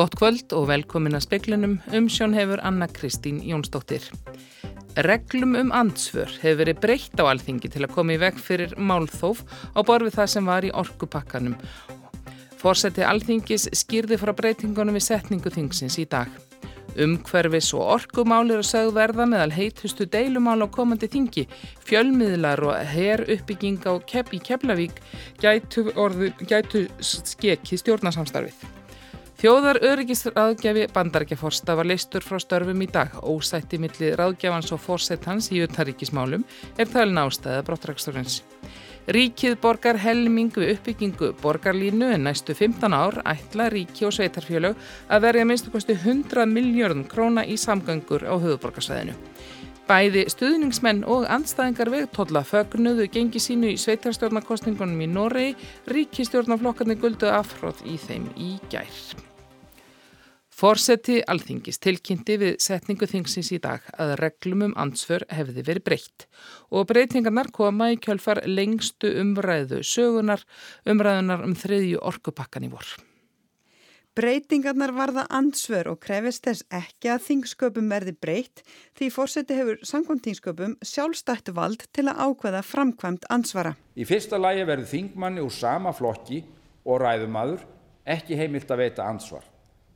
Gott kvöld og velkomin að speklinum um sjón hefur Anna Kristín Jónsdóttir. Reglum um ansvör hefur verið breytt á alþingi til að koma í veg fyrir málþóf á borfið það sem var í orkupakkanum. Fórseti alþingis skýrði frá breytingunum við setningu þingsins í dag. Umhverfis og orkumál eru sögð verða meðal heitustu deilumál á komandi þingi. Fjölmiðlar og her uppbygging á kepp í Keflavík gætu, gætu skekki stjórnarsamstarfið. Þjóðar öryggisráðgjafi bandarækjaforsta var leistur frá störfum í dag. Ósætti milli ráðgjafans og fórsetans í utanríkismálum er þölin ástæða brottræksturins. Ríkið borgar helming við uppbyggingu borgarlínu en næstu 15 ár ætla ríki og sveitarfjölög að verja minnstu kosti 100 miljardum króna í samgöngur á höfuborgarsvæðinu. Bæði stuðningsmenn og anstæðingar vegtólla fögnuðu gengi sínu í sveitarstjórnarkostningunum í Noregi, ríkistjórnarflokkarnir guldu afhróð í þeim í gær. Forseti alþingis tilkynnti við setningu þingsins í dag að reglum um ansför hefði verið breytt og breytingarnar koma í kjölfar lengstu umræðu sögunar umræðunar um þriðju orkupakkan í vor. Breytingarnar varða ansvör og krefist þess ekki að þingsköpum verði breytt því fórseti hefur samkvæmt þingsköpum sjálfstætt vald til að ákveða framkvæmt ansvara. Í fyrsta lægi verður þingmanni úr sama flokki og ræðumadur ekki heimilt að veita ansvar.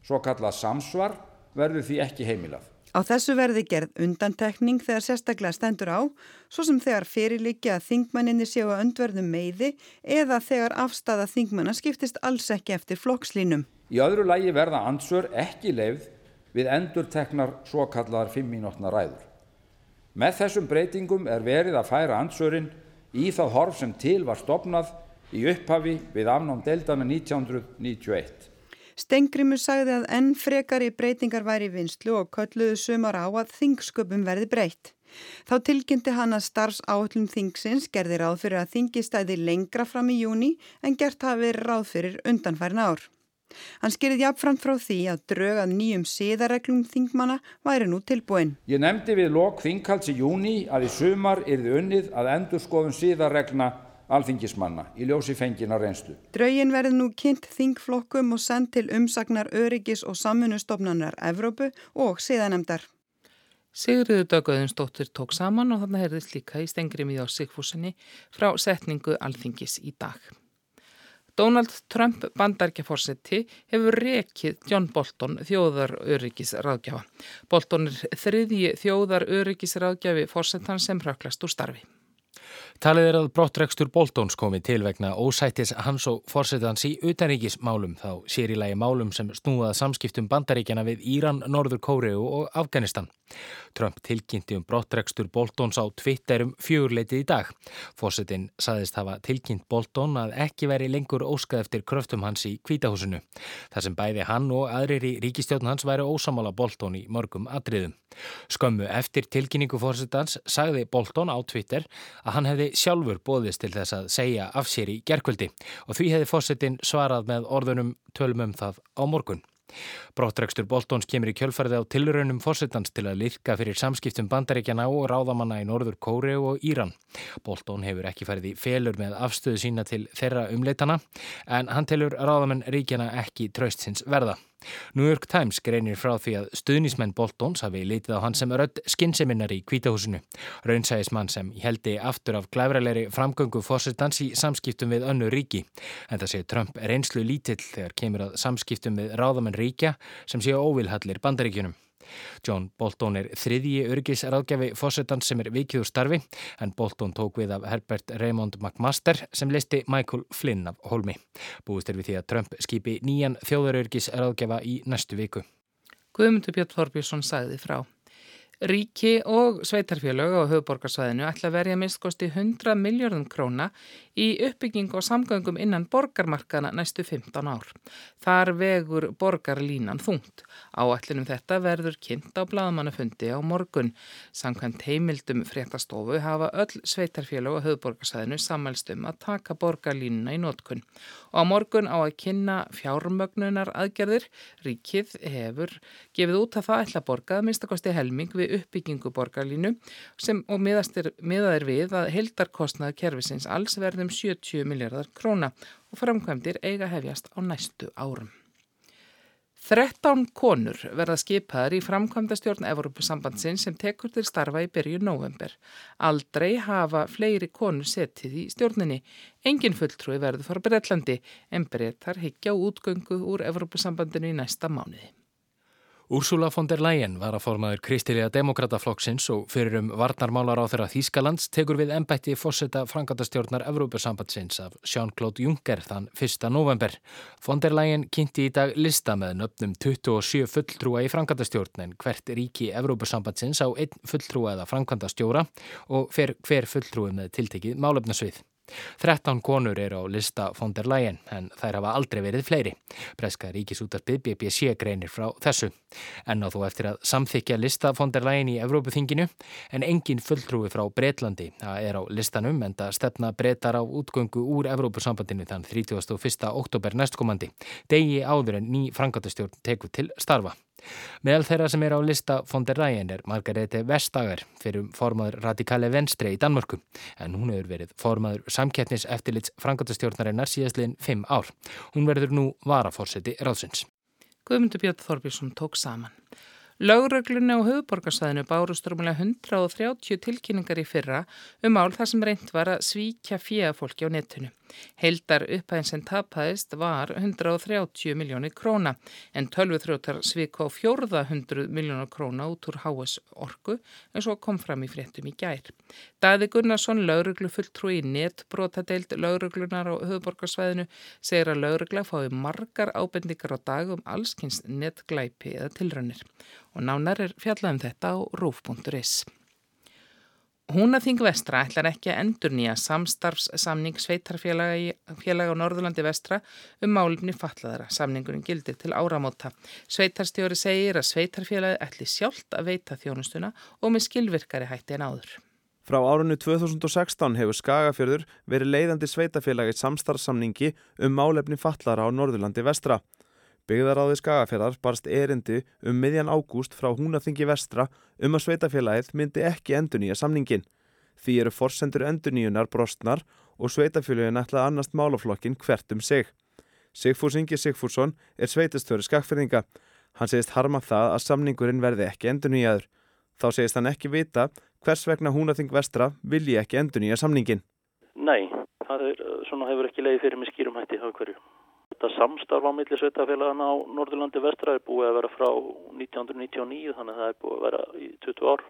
Svo kallað samsvar verður því ekki heimilað. Á þessu verði gerð undantekning þegar sérstaklega stendur á, svo sem þegar fyrirlikja að þingmanninni séu að öndverðum meiði eða þegar afstafa þingmanna skiptist alls ekki eftir flokkslínum. Í öðru lægi verða ansvör ekki leið við endur teknar svo kallar fimmínótna ræður. Með þessum breytingum er verið að færa ansvörin í það horf sem til var stopnað í upphafi við afnám deildana 1991. Stengrimur sagði að enn frekari breytingar væri vinslu og kölluðu sumar á að þingsköpum verði breytt. Þá tilkynnti hann að starfs áhullum þingsins gerði ráð fyrir að þingi stæði lengra fram í júni en gert hafi ráð fyrir undanfærin ár. Hann skýrði jafnframt frá því að drögað nýjum síðareglum þingmana væri nú tilbúin. Ég nefndi við lok þinghalds í júni að í sumar yrði unnið að endur skoðum síðaregna alþingismanna í ljósi fengina reynslu. Draugin verði nú kynnt þingflokkum og send til umsagnar öryggis og samfunustofnanar Evrópu og síðanemdar. Sigriður Dögauðinsdóttir tók saman og þannig herðist líka í stengrimi á Sigfúsinni frá setningu alþingis í dag. Donald Trump bandarkjaforsetti hefur rekið John Bolton þjóðar öryggisráðgjafa. Bolton er þriðji þjóðar öryggisráðgjafi forsettan sem röklast úr starfi. Talið er að brottrekstur Boltóns komi til vegna ósættis hans og fórsetans í utanríkismálum þá sér í lagi málum sem snúað samskiptum bandaríkjana við Íran, Norður Kóreu og Afganistan. Trump tilkynnti um brottrekstur Boltóns á Twitterum fjúrleitið í dag. Fórsetin saðist hafa tilkynnt Boltón að ekki veri lengur óskað eftir kröftum hans í kvítahúsinu. Það sem bæði hann og aðrir í ríkistjóðn hans væri ósamála Boltón í mörgum atriðum. Skömmu eftir tilkynningu fórsetans sagði Boltón á Twitter að hann hefði sjálfur bóðist til þess að segja af sér í gerkvöldi og því hefði fórsetin svarað með orðunum tölmum það á morgun. Brottrekstur Boltóns kemur í kjölfarið á tilraunum fórsetans til að lirka fyrir samskiptum bandaríkjana og ráðamanna í Norður Kóri og Íran. Boltón hefur ekki farið í felur með afstöðu sína til þeirra umleitana en hann telur ráðamenn ríkjana ekki traustsins verða. New York Times greinir frá því að stuðnismenn Boltons hafi litið á hann sem rödd skinnseminar í kvítahúsinu. Raunsæðismann sem heldi aftur af glæfralegri framgöngu fórsetans í samskiptum við önnu ríki. En það sé Trump reynslu lítill þegar kemur að samskiptum við ráðamenn ríkja sem séu óvilhallir bandaríkjunum. John Bolton er þriðji örgisráðgjafi fósettans sem er vikið úr starfi en Bolton tók við af Herbert Raymond McMaster sem listi Michael Flynn af Holmi. Búist er við því að Trump skipi nýjan þjóðarörgisráðgjafa í næstu viku. Guðmundur Björn Þorbjörnsson sagði frá. Ríki og sveitarfélög á höfuborgarsvæðinu ætla að verja mist kosti 100 miljardum króna í uppbygging og samgöngum innan borgarmarkana næstu 15 ár. Þar vegur borgarlínan þungt. Áætlinum þetta verður kynnt á bladamannafundi á morgun. Samkvæmt heimildum fréttastofu hafa öll sveitarfélög á höfuborgarsvæðinu sammælstum að taka borgarlínuna í nótkunn. Og á morgun á að kynna fjármögnunar aðgerðir. Ríkið hefur gefið út að það ætla að borgað minnstakosti helming við uppbyggingu borgarlínu sem og miðaðir við að heldarkostnaðu kervisins alls verðum 70 miljardar króna og framkvæmdir eiga hefjast á næstu árum. 13 konur verða skipaðar í framkvæmda stjórn Evrópusambandsinn sem tekur til starfa í byrju november. Aldrei hafa fleiri konur setið í stjórninni. Engin fulltrúi verður fara Breitlandi en breytar higgja útgöngu úr Evrópusambandinu í næsta mánuði. Úrsula von der Leyen var að formaður Kristilega demokrataflokksins og fyrir um varnarmálar á þeirra Þýskalands tekur við ennbætti fórseta frangatastjórnar Evrópusambandsins af Jean-Claude Juncker þann 1. november. Von der Leyen kynnti í dag lista með nöfnum 27 fulltrúa í frangatastjórn en hvert ríki Evrópusambandsins á einn fulltrúa eða frankantastjóra og fer hver fulltrúi með tiltekið málefnasvið. 13 konur eru á lista von der Leyen en þær hafa aldrei verið fleiri. Breska ríkisútarpið BBC greinir frá þessu. En á þó eftir að samþykja lista von der Leyen í Evrópuþinginu en engin fulltrúi frá Breitlandi er á listanum en það stefna breytar á útgöngu úr Evrópusambandinu þann 31. oktober næstkomandi. Degi áður en ný frangatastjórn teku til starfa. Meðal þeirra sem er á lista von der Leyen er Margarete Vestager fyrir formaður radikale venstre í Danmörku en hún hefur verið formaður samkettnis eftirlits frangatastjórnarinnar síðastliðin 5 ár. Hún verður nú varafórseti ráðsins. Guðmundur Björn Þorbjörnsson tók saman. Lauröglunni á höfuborgarsvæðinu bárust rúmulega 130 tilkynningar í fyrra um ál þar sem reynd var að svíkja fíafólki á netinu. Heildar upphæðin sem tapaðist var 130 miljónir króna en tölvuþrjótar svika á fjórða 100 miljónar króna út úr HS orgu en svo kom fram í fréttum í gær. Daði Gunnarsson, lauruglu fulltrú í netbrótadeild lauruglunar á höfuborgarsvæðinu segir að laurugla fái margar ábendingar á dag um allskynns netglæpi eða tilrönnir og nánar er fjallað um þetta á rúf.is. Húnaþing vestra ætlar ekki að endur nýja samstarfssamning sveitarfélaga á Norðurlandi vestra um málumni fatlaðara. Samningurinn gildir til áramóta. Sveitarstjóri segir að sveitarfélagi ætli sjálft að veita þjónustuna og með skilvirkari hætti en áður. Frá árunni 2016 hefur Skagafjörður verið leiðandi sveitarfélagi samstarfssamningi um málefni fatlara á Norðurlandi vestra. Byggðaráði Skagafjörðar barst erindi um miðjan ágúst frá húnaþingi vestra um að sveitafélagið myndi ekki endur nýja samningin. Því eru forsendur endur nýjunar brostnar og sveitafélagin ætlaði annast málaflokkin hvert um sig. Sigfús Ingi Sigfússon er sveitastöru skakfyrðinga. Hann segist harma það að samningurinn verði ekki endur nýjaður. Þá segist hann ekki vita hvers vegna húnaþing vestra vilji ekki endur nýja samningin. Nei, það er, svona hefur ekki leiði fyrir mig skýrum hætti á hverju. Þetta samstarf á milli sveitafélagana á Norðurlandi vestra er búið að vera frá 1999 þannig að það er búið að vera í 20 ár.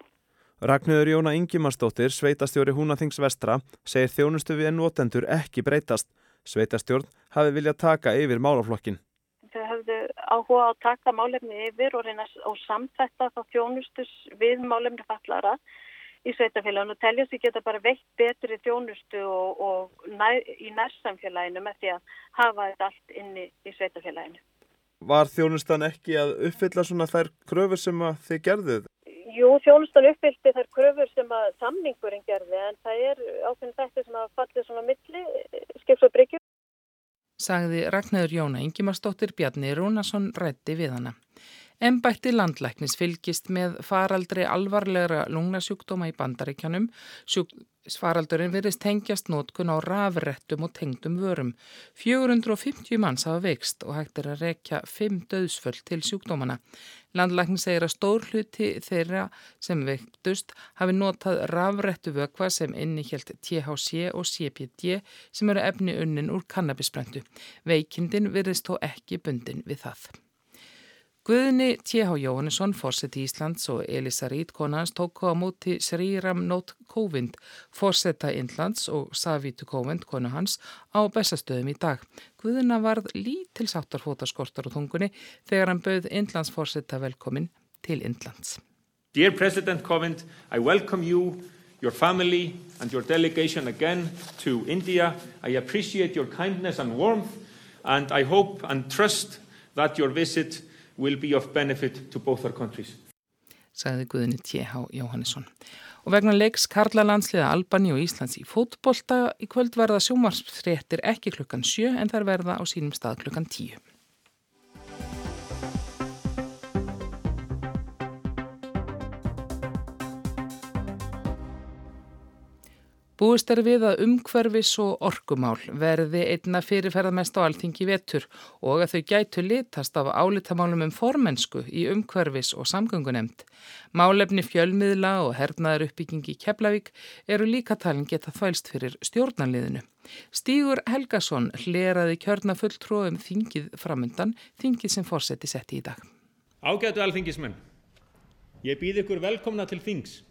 Ragnhjóður Jóna Ingimarsdóttir, sveitastjóri Húnaþings vestra, segir þjónustu við ennotendur ekki breytast. Sveitastjórn hafi viljað taka yfir málaflokkin. Þau hafðu áhuga að taka málefni yfir og reyna og samþetta þá þjónustus við málefni fallara í sveitafélaginu og telja sig geta bara veitt betri þjónustu og, og næ, í nærsamfélaginu með því að hafa þetta allt inni í sveitafélaginu. Var þjónustan ekki að uppfylla svona þær kröfur sem þið gerðuð? Jú, þjónustan uppfyldi þær kröfur sem að samningurinn gerði en það er ákveðin þetta sem að fallið svona milli skips og bryggjum. Sagði Ragnæður Jóna Ingimarsdóttir Bjarni Rúnarsson rætti við hana. Embætti landlæknis fylgist með faraldri alvarlegra lungnasjúkdóma í bandaríkjanum. Faraldurinn verist tengjast nótkun á rafrettum og tengdum vörum. 450 manns hafa veikst og hægt er að rekja 5 döðsföll til sjúkdómana. Landlæknin segir að stór hluti þeirra sem veiktust hafi notað rafrettu vökva sem innihjalt THC og CPD sem eru efni unnin úr kannabisbröndu. Veikindin verist þó ekki bundin við það. Guðni T.H. Jóhannesson, fórseti Íslands og Elisa Rít konans tóku á móti Sriram Nótt Kóvind, fórseta Índlands og Savítu Kóvind, konu hans, á bestastöðum í dag. Guðina varð lítil sáttarfótaskortar á tungunni þegar hann bauð Índlands fórseta velkomin til Índlands. Dear President Kovind, I welcome you, your family and your delegation again to India. I appreciate your kindness and warmth and I hope and trust that your visit will be of benefit to both our countries. Sagði Guðinni T.H. Jóhannesson. Og vegna leiks Karla landsliða Albani og Íslands í fótbolta í kvöld verða sjómarsfréttir ekki klukkan 7 en þær verða á sínum stað klukkan 10. Búist er við að umhverfis og orkumál verði einna fyrirferðamest á alþingi vetur og að þau gætu litast af álitamálum um formensku í umhverfis og samgöngunemt. Málefni fjölmiðla og hernaðar uppbyggingi Keflavík eru líka talin geta þvælst fyrir stjórnanliðinu. Stígur Helgason hleraði kjörna fulltróðum þingið framundan, þingið sem fórseti setti í dag. Ágætu alþingismenn, ég býð ykkur velkomna til þings.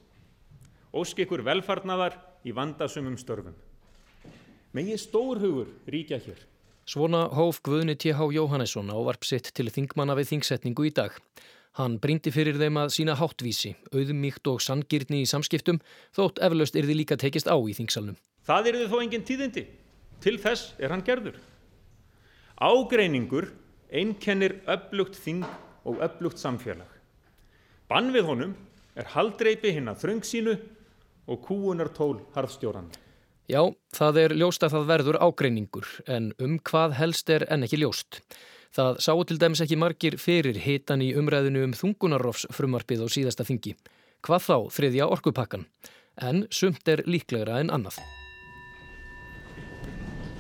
Ósk ykkur velfarnaðar í vandasumum störfum. Megi stórhugur ríkja hér. Svona hóf Guðni T.H. Jóhannesson ávarp sitt til þingmanna við þingsetningu í dag. Hann brindi fyrir þeim að sína háttvísi, auðmíkt og sangirni í samskiptum, þótt eflaust er þið líka tekist á í þingsalnum. Það er þið þó engin tíðindi. Til þess er hann gerður. Ágreiningur einkennir öflugt þing og öflugt samfélag. Bann við honum er haldreipi hinn að þröngsínu og kúunartól harðstjóran. Já, það er ljóst að það verður ágreiningur en um hvað helst er enn ekki ljóst. Það sáu til dæmis ekki margir fyrir hitan í umræðinu um þungunarrofs frumarpið á síðasta þingi. Hvað þá þriðja orkupakkan? En sumt er líklegra en annað.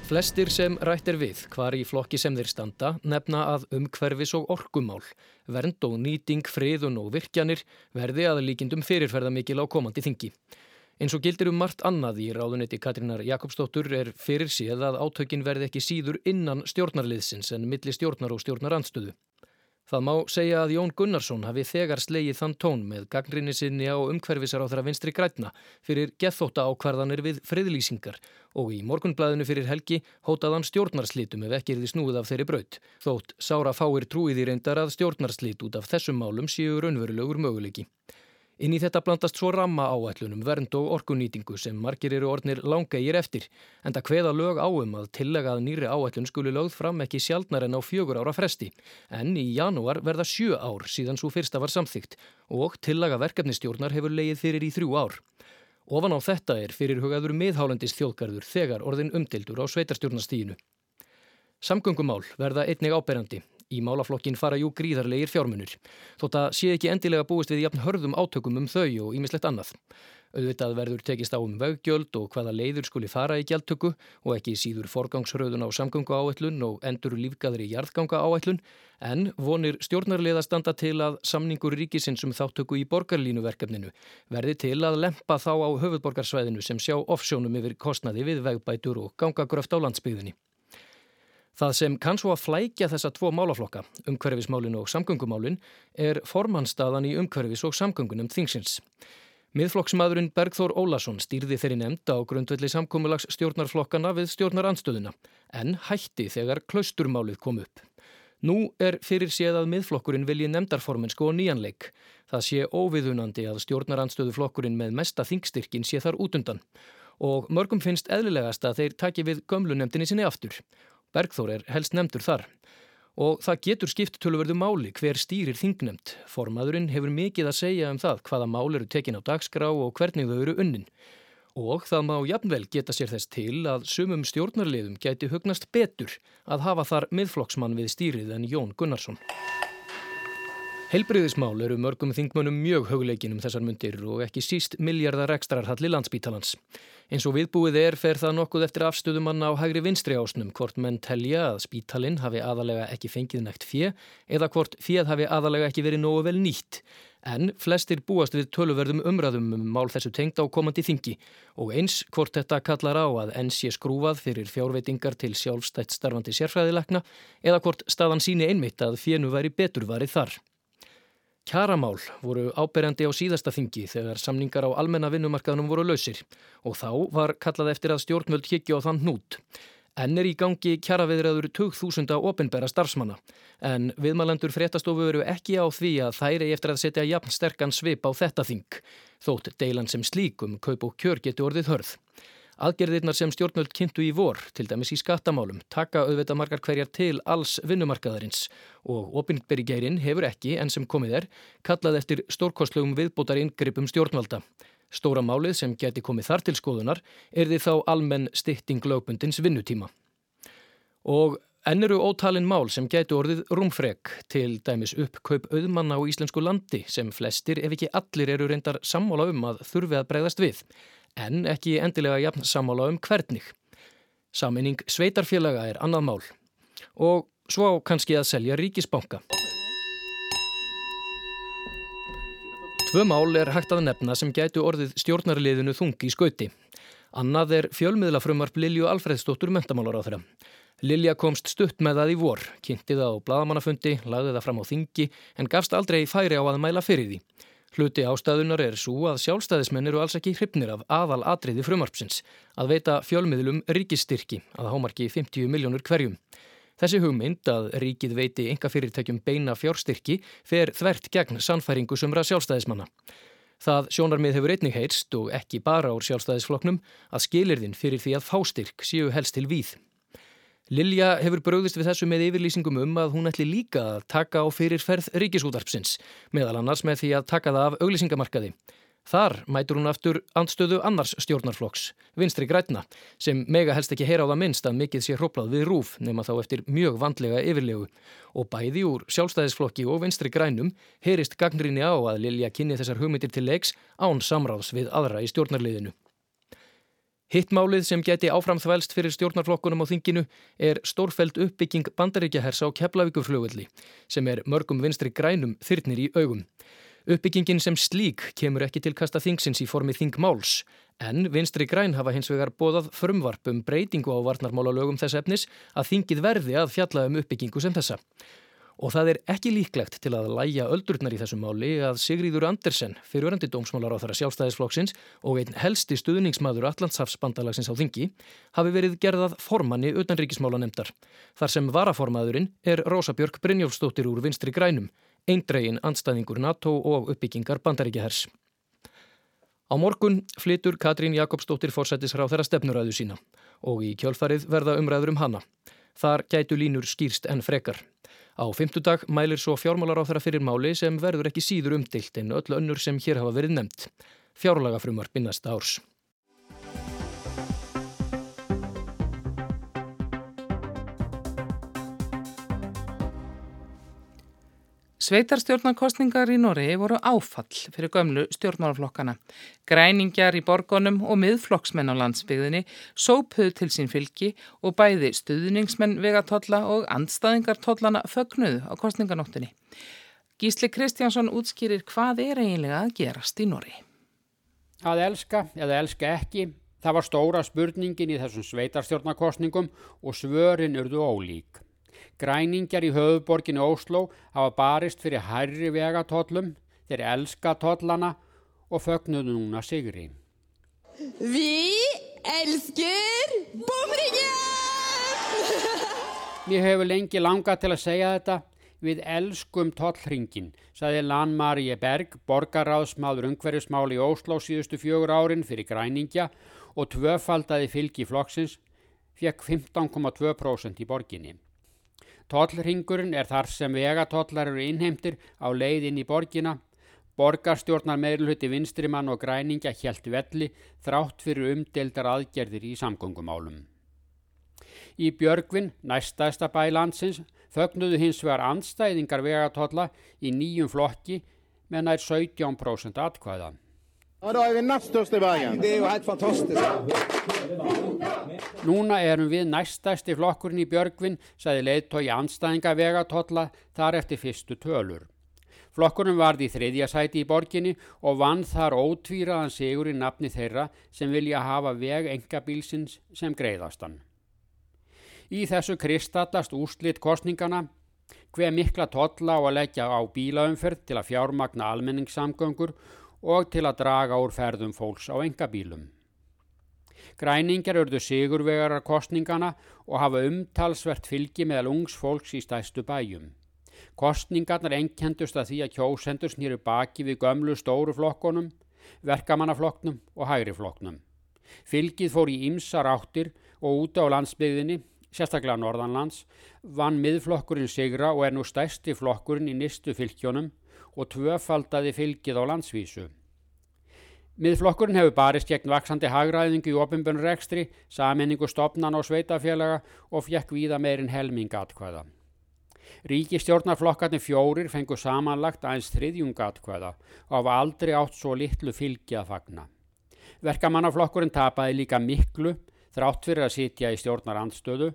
Flestir sem rætt er við hvar í flokki sem þeir standa nefna að umhverfis og orkumál, vernd og nýting, friðun og virkjanir verði að líkindum fyrirferða mikil á komandi þingi. Eins og gildir um margt annað í ráðunetti Katrínar Jakobsdóttur er fyrir síð að átökin verði ekki síður innan stjórnarliðsins en milli stjórnar og stjórnarandstöðu. Það má segja að Jón Gunnarsson hafi þegar slegið þann tón með gagnrinni sinni á umhverfisar á þeirra vinstri grætna fyrir gethóta ákvarðanir við friðlýsingar og í morgunblæðinu fyrir helgi hótaðan stjórnarslitum ef ekki er því snúið af þeirri braut. Þótt Sára fáir trúið í reyndar að stjórnarslit út af þessum málum séu raunverulegur möguleiki. Inn í þetta blandast svo ramma áætlunum vernd og orkunýtingu sem margir eru ornir langegir eftir en það hveða lög áum að tillega að nýri áætlun skuli lögð fram ekki sjálfnar en á fjögur ára fresti en í janúar verða sjö ár síðan svo fyrsta var samþygt og tillega verkefnistjórnar hefur leið fyrir í þrjú ár. Ofan á þetta er fyrirhugaður miðhálendist þjóðgarður þegar orðin umtildur á sveitarstjórnastíginu. Samgöngumál verða einnig áberandi Í málaflokkin fara jú gríðarlegir fjármunir. Þótt að sé ekki endilega búist við jafn hörðum átökum um þau og ímislegt annað. Auðvitað verður tekist á um veggjöld og hvaða leiður skuli fara í gjaldtöku og ekki síður forgangsröðun á samgöngu áætlun og endur lífgaðri jarðganga áætlun en vonir stjórnarlega standa til að samningur ríkisins um þáttöku í borgarlínuverkefninu verði til að lempa þá á höfuðborgarsvæðinu sem sjá offsjónum yfir kostnaði við vegbætur og gangagröft á landsbyðinni. Það sem kann svo að flækja þessa tvo málaflokka, umhverfismálin og samgöngumálin, er formannstaðan í umhverfis og samgöngunum þingsins. Miðflokksmaðurinn Bergþór Ólason stýrði þeirri nefnd á grundvelli samkómulags stjórnarflokkana við stjórnarandstöðuna, en hætti þegar klausturmálið kom upp. Nú er fyrir séð að miðflokkurinn vilji nefndarformensku og nýjanleik. Það sé óviðunandi að stjórnarandstöðuflokkurinn með mesta þingstyrkin sé þar útundan. Og mörgum finnst eðlilegast að þeir taki við gömlu nefndinni sinni aftur Bergþór er helst nefndur þar. Og það getur skipt tölverðu máli hver stýrir þingnemt. Formaðurinn hefur mikið að segja um það hvaða mál eru tekin á dagskrá og hvernig þau eru unnin. Og það má jafnvel geta sér þess til að sumum stjórnarliðum geti hugnast betur að hafa þar miðflokksmann við stýrið en Jón Gunnarsson. Helbriðismál eru mörgum þingmönnum mjög höguleikin um þessar myndir og ekki síst miljardar ekstrarhalli landsbítalans. Eins og viðbúið er fer það nokkuð eftir afstöðumanna á hægri vinstri ásnum hvort menn telja að spítalinn hafi aðalega ekki fengið nægt fjö eða hvort fjöð hafi aðalega ekki verið nógu vel nýtt. En flestir búast við töluverðum umræðum um mál þessu tengt á komandi þingi og eins hvort þetta kallar á að enn sé skrúfað fyrir fjárveitingar til sjálfstætt starfandi sérfræðilekna eða hvort staðan síni einmitt að fjönu væri beturvarið þar. Kjaramál voru áberjandi á síðasta þingi þegar samningar á almenna vinnumarkaðnum voru lausir og þá var kallað eftir að stjórnvöld higgja á þann hnút. Enn er í gangi kjaraveðraður 2000 ofinbæra starfsmanna en viðmælendur fréttastofu veru ekki á því að þær er eftir að setja jafn sterkan svip á þetta þing þótt deilan sem slíkum kaup og kjör getur orðið hörð. Aðgerðirnar sem stjórnvöld kynntu í vor, til dæmis í skattamálum, taka auðvitað margar hverjar til alls vinnumarkaðarins og opinberi geirin hefur ekki, enn sem komið er, kallað eftir stórkostlegum viðbótar inngripum stjórnvalda. Stóra málið sem geti komið þar til skoðunar er því þá almenn stytting lögbundins vinnutíma. Og enn eru ótalinn mál sem geti orðið rúmfreg til dæmis uppkaup auðmanna á íslensku landi sem flestir ef ekki allir eru reyndar sammála um að þurfi að bregðast við en ekki endilega jafn samála um hvernig. Saminning sveitarfélaga er annað mál og svo kannski að selja ríkisbanka. Tvö mál er hægt að nefna sem gætu orðið stjórnarliðinu þungi í skauti. Annað er fjölmiðlafrömmarp Lilju Alfredsdóttur mentamálar á þeirra. Lilja komst stutt með það í vor, kynnti það á bladamannafundi, lagði það fram á þingi en gafst aldrei færi á að mæla fyrir því. Hluti ástæðunar er svo að sjálfstæðismenn eru alls ekki hrifnir af aðal atriði frumarpsins að veita fjölmiðlum ríkistyrki að hámarki 50 miljónur hverjum. Þessi hugmynd að ríkið veiti enga fyrirtækjum beina fjárstyrki fer þvert gegn sannfæringu sumra sjálfstæðismanna. Það sjónarmið hefur einnig heyrst og ekki bara úr sjálfstæðisfloknum að skilirðin fyrir því að fástyrk séu helst til víð. Lilja hefur bröðist við þessu með yfirlýsingum um að hún ætli líka að taka á fyrirferð ríkisútarpsins, meðal annars með því að taka það af auglýsingamarkaði. Þar mætur hún aftur andstöðu annars stjórnarflokks, vinstri grætna, sem mega helst ekki heyra á það minnst að mikill sé hróplað við rúf nema þá eftir mjög vandlega yfirlegu. Og bæði úr sjálfstæðisflokki og vinstri grænum heyrist gagnrinni á að Lilja kynni þessar hugmyndir til leiks án samráðs við aðra í stjórnarliðinu. Hittmálið sem geti áframþvælst fyrir stjórnarflokkunum á þinginu er stórfæld uppbygging bandaríkjahers á Keflavíkuflugvelli sem er mörgum vinstri grænum þyrnir í augum. Uppbyggingin sem slík kemur ekki til kasta þingsins í formi þingmáls en vinstri græn hafa hins vegar bóðað frumvarp um breytingu á varnarmála lögum þess efnis að þingið verði að fjalla um uppbyggingu sem þessa. Og það er ekki líklegt til að læja öldurnar í þessu máli að Sigríður Andersen, fyrirverandi dómsmálar á þeirra sjálfstæðisflokksins og einn helsti stuðningsmaður Allandshafsbandalagsins á þingi, hafi verið gerðað formanni utanríkismála nefndar. Þar sem varaformaðurinn er Rósabjörg Brynjólfsdóttir úr vinstri grænum, eindregin anstæðingur NATO og uppbyggingar bandaríkjahers. Á morgun flytur Katrín Jakobsdóttir fórsættisrá þeirra stefnuræðu sína og í kjölfarið verða umræður um hana. Þar gætu línur skýrst en frekar. Á fymtudag mælir svo fjármálar á þeirra fyrir máli sem verður ekki síður umdilt en öll önnur sem hér hafa verið nefnt. Fjárlagafrumar binnast árs. Sveitarstjórnarkostningar í Noregi voru áfall fyrir gömlu stjórnmálaflokkana. Græningjar í borgonum og miðflokksmenn á landsbyggðinni sópuðu til sín fylgi og bæði stuðningsmenn vegatotla og andstaðingartotlana fögnuðu á kostninganóttunni. Gísli Kristjánsson útskýrir hvað er eiginlega að gerast í Noregi. Að elska eða elska ekki, það var stóra spurningin í þessum sveitarstjórnarkostningum og svörin urðu ólík. Græningjar í höfuborginu Ósló hafa barist fyrir hærri vegatollum, þeir elska tollana og fögnuðu núna sigri. Við elskur bomringen! Mér hefur lengi langað til að segja þetta. Við elskum tollringin, saði Lan Marie Berg, borgaráðsmaður ungverjusmáli í Ósló síðustu fjögur árin fyrir græningja og tvöfaldaði fylgi flokksins, fekk 15,2% í borginni. Tollringurinn er þar sem vegatollar eru innheimtir á leiðin í borgina. Borgarstjórnar meirulhutti vinstrimann og græningja hjælt velli þrátt fyrir umdeldar aðgerðir í samgöngumálum. Í Björgvin, næstæðsta bælandsins, fögnuðu hins vegar andstæðingar vegatolla í nýjum flokki með nær 17% atkvæða. Ja, då är vi näst största bæjan. Det er jo helt fantastisk. Núna erum við næstæsti flokkurinn í Björgvin, sagði leiðtói anstæðinga vegatotla þar eftir fyrstu tölur. Flokkurinn varði í þriðja sæti í borginni og vann þar ótvíraðan sigur í nafni þeirra sem vilja hafa veg engabílsins sem greiðastan. Í þessu kristallast úrslitt kostningana hver mikla totla á að leggja á bílaumferð til að fjármagna almenningssamgöngur og til að draga úr ferðum fólks á engabílum. Græningar örðu sigurvegarar kostningana og hafa umtalsvert fylgi meðal ungs fólks í stæstu bæjum. Kostningarnar engjendust að því að kjósendur snýru baki við gömlu stóru flokkonum, verkamannaflokknum og hægri flokknum. Fylgið fór í ymsar áttir og úta á landsbyðinni, sérstaklega norðanlands, vann miðflokkurinn sigra og er nú stæsti flokkurinn í nistu fylgjónum og tvöfaldaði fylgið á landsvísu. Miðflokkurinn hefur barist gegn vaksandi hagræðingu í ofinbjörn rekstri, saminningu stopnan og sveitafélaga og fjekk víða meirinn helming atkvæða. Ríki stjórnarflokkarnir fjórir fengu samanlagt aðeins þriðjung atkvæða og hafa aldrei átt svo litlu fylgi að fagna. Verkamannaflokkurinn tapaði líka miklu þrátt fyrir að sitja í stjórnar andstöðu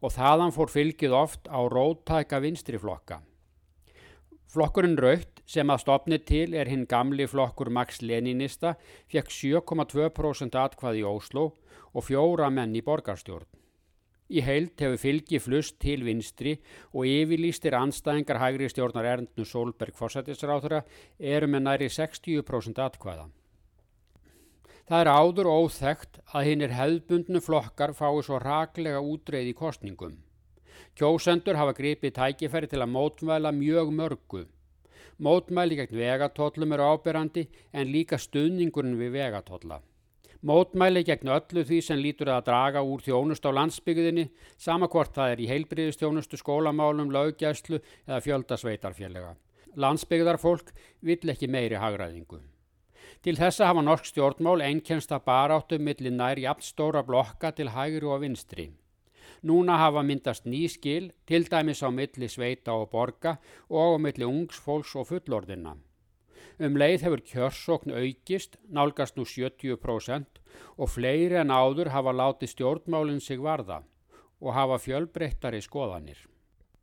og þaðan fór fylgið oft á róttæka vinstriflokka. Flokkurinn Raut sem að stopni til er hinn gamli flokkur Max Leninista fekk 7,2% atkvað í Óslo og fjóra menn í borgarstjórn. Í heilt hefur fylgi flust til vinstri og yfirlýstir anstæðingar hægri stjórnar Erndnu Solberg fórsættisráþura eru með næri 60% atkvaða. Það er áður óþægt að hinn er hefðbundnu flokkar fái svo raklega útreið í kostningum. Kjósendur hafa gripið tækifæri til að mótmæla mjög mörgu. Mótmæli gegn vegatóllum eru ábyrrandi en líka stuðningurinn við vegatólla. Mótmæli gegn öllu því sem lítur að draga úr þjónust á landsbyggðinni, sama hvort það er í heilbriðistjónustu, skólamálum, laugjæslu eða fjöldasveitarféllega. Landsbyggðarfólk vill ekki meiri hagraðingu. Til þessa hafa norsk stjórnmál einkennst að baráttu millir nær jafnstóra blokka til hægri og vinstri. Núna hafa myndast ný skil, til dæmis á milli sveita og borga og á milli ungsfólks og fullordina. Um leið hefur kjörsókn aukist, nálgast nú 70% og fleiri en áður hafa látið stjórnmálinn sig varða og hafa fjölbreyttari skoðanir.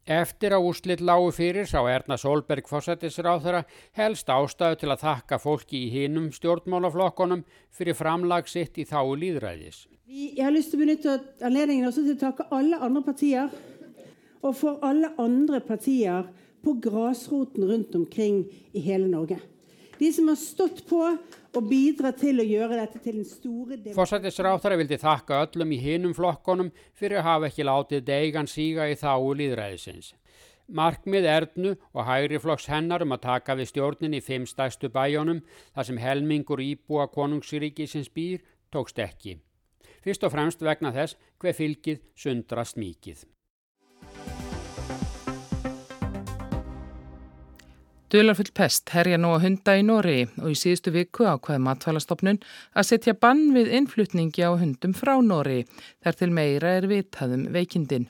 Eftir að úslitt lágu fyrir sá Erna Solberg fósættisráð þeirra helst ástæðu til að þakka fólki í hinum stjórnmálaflokkonum fyrir framlag sitt í þáu líðræðis. Jeg har lyst til å benytte anledningen også til å takke alle andre partier og for alle andre partier på grasroten rundt omkring i hele Norge. De som har stått på og bidra til å gjøre dette til en store Forsættisráþara vildi þakka öllum í hinum flokkonum fyrir að hafa ekki látið deigan síga í þáu líðræðisins. Markmið Erdnu og hægri flokks hennar um að taka við stjórnin í fimm stæstu bæjónum þar sem helmingur íbúa konungsríkisins býr tókst ekki. Fyrst og fremst vegna þess hver fylgið sundrast mikið. Dularfull pest herja nú að hunda í Nóri og í síðustu viku ákvaði matvælastofnun að setja bann við innflutningi á hundum frá Nóri þar til meira er vitaðum veikindin.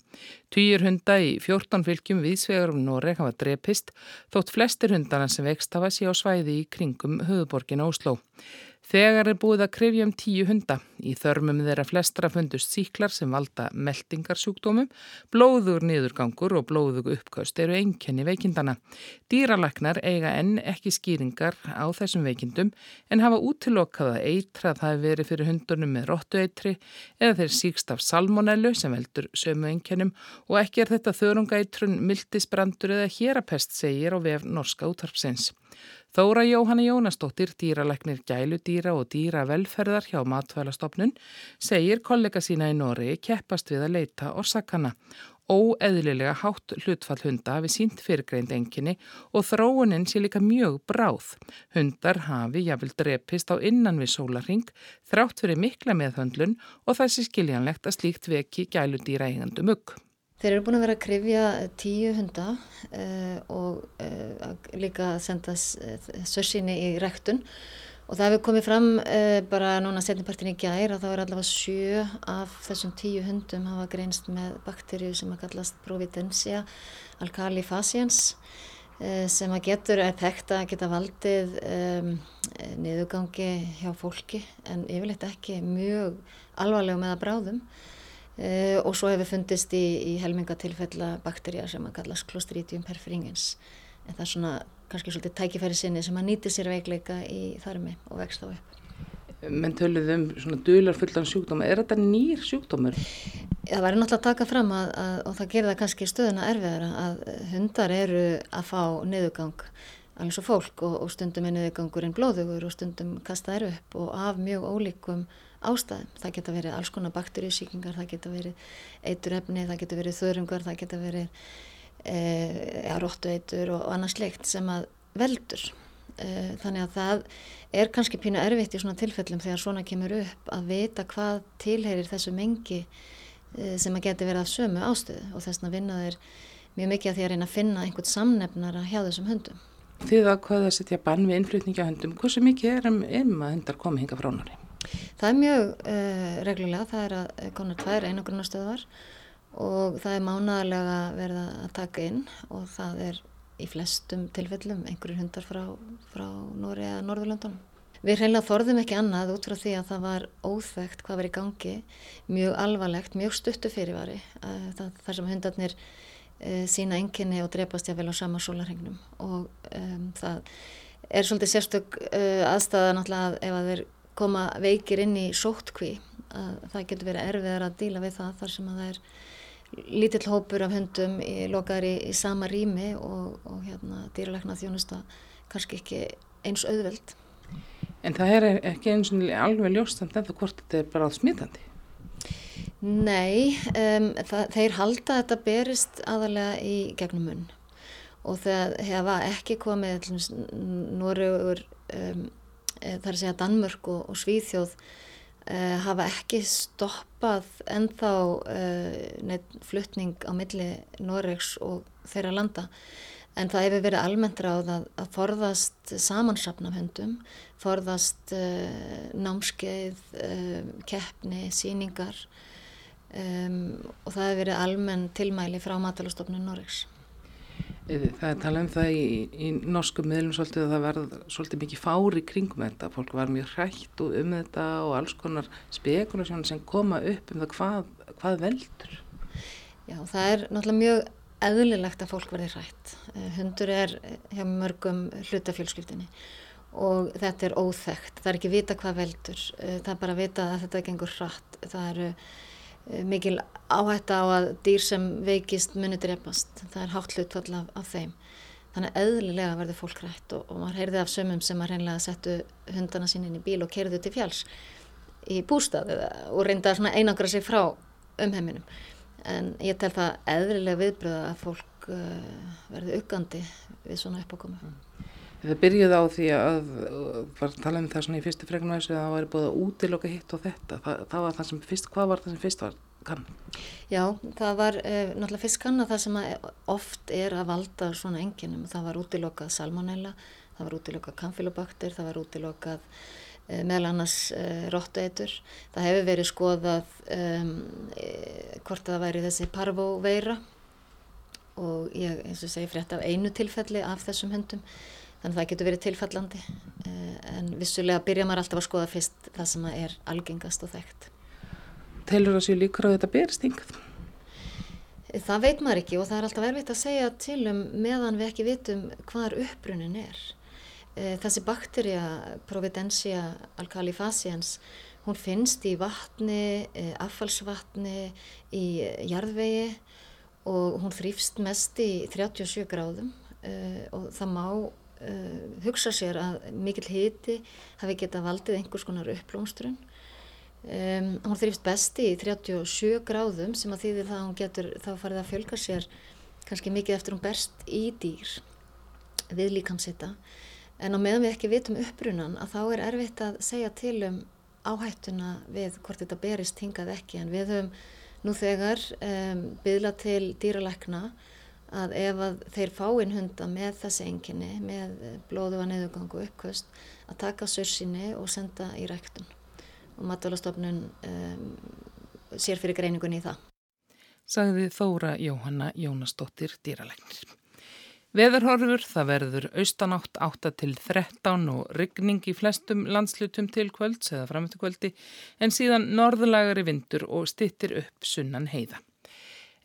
Týjur hunda í 14 fylgjum viðsvegar um Nóri hafa drepist þótt flestir hundana sem vext hafa sé á svæði í kringum höfuborgin Ósló. Þegar er búið að krifja um tíu hunda. Í þörmum þeirra flestra fundust síklar sem valda meldingarsjúkdómum, blóður niðurgangur og blóðug uppkaust eru einkenni veikindana. Dýralagnar eiga enn ekki skýringar á þessum veikindum en hafa útilokað að eitra það verið fyrir hundunum með róttueitri eða þeir síkst af salmonellu sem veldur sömu einkennum og ekki er þetta þörungaitrun, mildisbrandur eða hérapest segir á vef norska útvarpsins. Þóra Jóhanna Jónastóttir, dýraleknir gæludýra og dýravelferðar hjá matvælastofnun, segir kollega sína í Nóri keppast við að leita orsakana. Óeðlilega hátt hlutfall hunda hafi sínt fyrirgreind enginni og þróuninn sé líka mjög bráð. Hundar hafi jáfnvel drepist á innan við sólarring, þrátt fyrir mikla meðhöndlun og þessi skiljanlegt að slíkt veki gæludýra eigandu mugg. Þeir eru búin að vera að krifja tíu hunda uh, og uh, líka að senda sössinni í rektun og það hefur komið fram uh, bara núna setnipartin í gær að þá er allavega sjö af þessum tíu hundum hafa greinst með bakterju sem að kallast Providencia alkalifasiens sem að getur er þekkt að geta valdið um, niðurgangi hjá fólki en yfirleitt ekki mjög alvarlega með að bráðum. Uh, og svo hefur fundist í, í helmingatilfella bakterja sem að kallast Clostridium perfringens. En það er svona kannski svolítið tækifæri sinni sem að nýti sér veikleika í þarmi og vext á upp. Menn töluð um svona dularfullan sjúkdóma, er þetta nýr sjúkdómur? Það væri náttúrulega að taka fram að, að, og það gerir það kannski stöðuna erfiðara að hundar eru að fá niðugang alveg svo fólk og, og stundum er niðugangurinn blóðugur og stundum kasta þær upp og af mjög ólíkum ástæðum. Það geta verið alls konar bakteríusíkingar, það geta verið eiturefni, það geta verið þörungar, það geta verið e, ja, róttueitur og, og annars sleikt sem að veldur. E, þannig að það er kannski pínu erfitt í svona tilfellum þegar svona kemur upp að vita hvað tilherir þessu mengi e, sem að geti verið af sömu ástöðu og þess að vinna þeir mjög mikið að því að reyna að finna einhvern samnefnara hjá þessum höndum. Þið að hvaða setja bann við innflutninga höndum, hversu mikið er um, um að hundar komi hinga frá nári? Það er mjög uh, reglulega, það er að eh, konar tvær einangrunastöðvar og það er mánaðarlega verið að taka inn og það er í flestum tilfellum einhverjur hundar frá, frá Nóri eða Norðurlöndunum. Við hreinlega þorðum ekki annað út frá því að það var óþægt hvað var í gangi, mjög alvarlegt, mjög stuttu fyrirvari. Það, þar sem hundarnir e, sína enginni og drepast jáfnvel á sama sólarhengnum og um, það er svolítið sérstök uh, aðstæða náttúrulega ef að þeir koma veikir inn í sóttkví að það getur verið erfiðar að díla við það þar sem að það er lítill hópur af hundum í, lokaður í, sama rými og, og hérna dýralegna þjónusta kannski ekki eins auðveld. En það er ekki eins og alveg ljóst en þetta hvort þetta er bara smitandi? Nei, um, það, þeir halda að þetta berist aðalega í gegnum munn og það hefa ekki komið Norrögur, um, þar að segja Danmörk og, og Svíþjóð uh, hafa ekki stoppað ennþá uh, fluttning á milli Norrögs og þeirra landa en það hefur verið almennt ráð að, að forðast samansapna hundum, forðast uh, námskeið, keppni, síningar um, og það hefur verið almenn tilmæli frá matalastofnun Norregs. Það er talað um það í, í norskum miðlum svolítið að það verða svolítið mikið fári kringum þetta. Fólk var mjög hrætt um þetta og alls konar spekulasjónir sem koma upp um það hvað, hvað veldur. Já, það er náttúrulega mjög eðlilegt að fólk verði hrætt. Eh, hundur er hjá mörgum hlutafjölskyldinni og þetta er óþægt. Það er ekki vita hvað veldur. Eh, það er bara að vita að þetta gengur hratt. Það eru eh, mikil áhætta á að dýr sem veikist muni drepast. Það er hátt hlutfall af, af þeim. Þannig eðlilega verður fólk hrætt og, og maður heyrði af sömum sem að reynlega settu hundana sín inn í bíl og kerðu til fjáls í bústað og reynda að einangra sig frá umheiminum en ég tel það eðrilega viðbröða að fólk uh, verði uggandi við svona uppákomu. Það byrjuði á því að, var að tala um það svona í fyrstu fregnum að það væri búið að útiloka hitt og þetta, það, það var það sem fyrst, hvað var það sem fyrst var kann? Já, það var eh, náttúrulega fyrst kann að það sem oft er að valda svona enginum, það var útilokað salmonella, það var útilokað kamfilobakter, það var útilokað Eh, meðal annars uh, rótteitur. Það hefur verið skoðað um, e, hvort það væri þessi parvoveira og ég eins og segi frétt af einu tilfelli af þessum hundum þannig að það getur verið tilfallandi uh, en vissulega byrja maður alltaf að skoða fyrst það sem er algengast og þekkt. Telur það sér líkur á þetta berstingað? Það veit maður ekki og það er alltaf erfitt að segja til um meðan við ekki vitum hvar uppbrunin er. Eh, þessi bakterja Providencia alkalifasiens hún finnst í vatni, eh, affallsvatni, í jarðvegi og hún þrýfst mest í 37 gráðum og það má uh, hugsa sér að mikill hiti hafi geta valdið einhvers konar upplómstrun. Um, hún þrýfst besti í 37 gráðum sem að þýðir það að hún getur þá farið að fjölga sér kannski mikið eftir hún berst í dýr við líkamsita En á meðan við ekki vitum upprunan að þá er erfitt að segja til um áhættuna við hvort þetta berist hingað ekki en við höfum nú þegar um, byðla til dýralækna að ef að þeir fáinn hunda með þessi enginni, með blóðu að neðugangu uppkvöst, að taka sörsinni og senda í ræktun. Og matalastofnun um, sér fyrir greiningunni í það. Sagði Þóra Jóhanna Jónasdóttir dýralæknir. Veðurhorfur það verður austanátt 8 til 13 og ryggning í flestum landslutum til kvölds eða framöttu kvöldi en síðan norðlagari vindur og stittir upp sunnan heiða.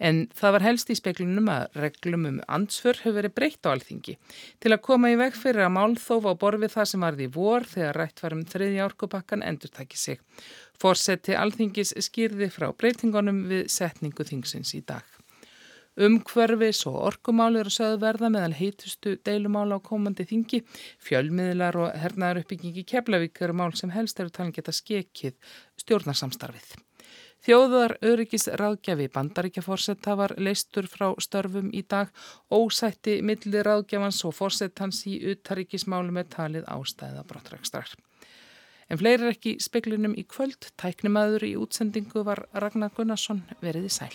En það var helst í speklunum að reglum um ansför hefur verið breytt á alþingi til að koma í veg fyrir að málþófa á borfið það sem varði í vor þegar rætt var um þriðja orkupakkan endur takki sig. Fórseti alþingis skýrði frá breytingunum við setningu þingsins í dag. Umhverfis og orkumál eru sögðu verða meðal heitustu deilumála á komandi þingi. Fjölmiðlar og hernaðar uppbyggingi Keflavík eru mál sem helst eru talin geta skekið stjórnarsamstarfið. Þjóðar öryggis ráðgjafi bandaríkjaforsetta var leistur frá störfum í dag. Ósætti millir ráðgjafans og forsettans í utaríkismálum er talið ástæða brottrækstrar. En fleiri er ekki speklinum í kvöld. Tæknimaður í útsendingu var Ragnar Gunnarsson veriði sæl.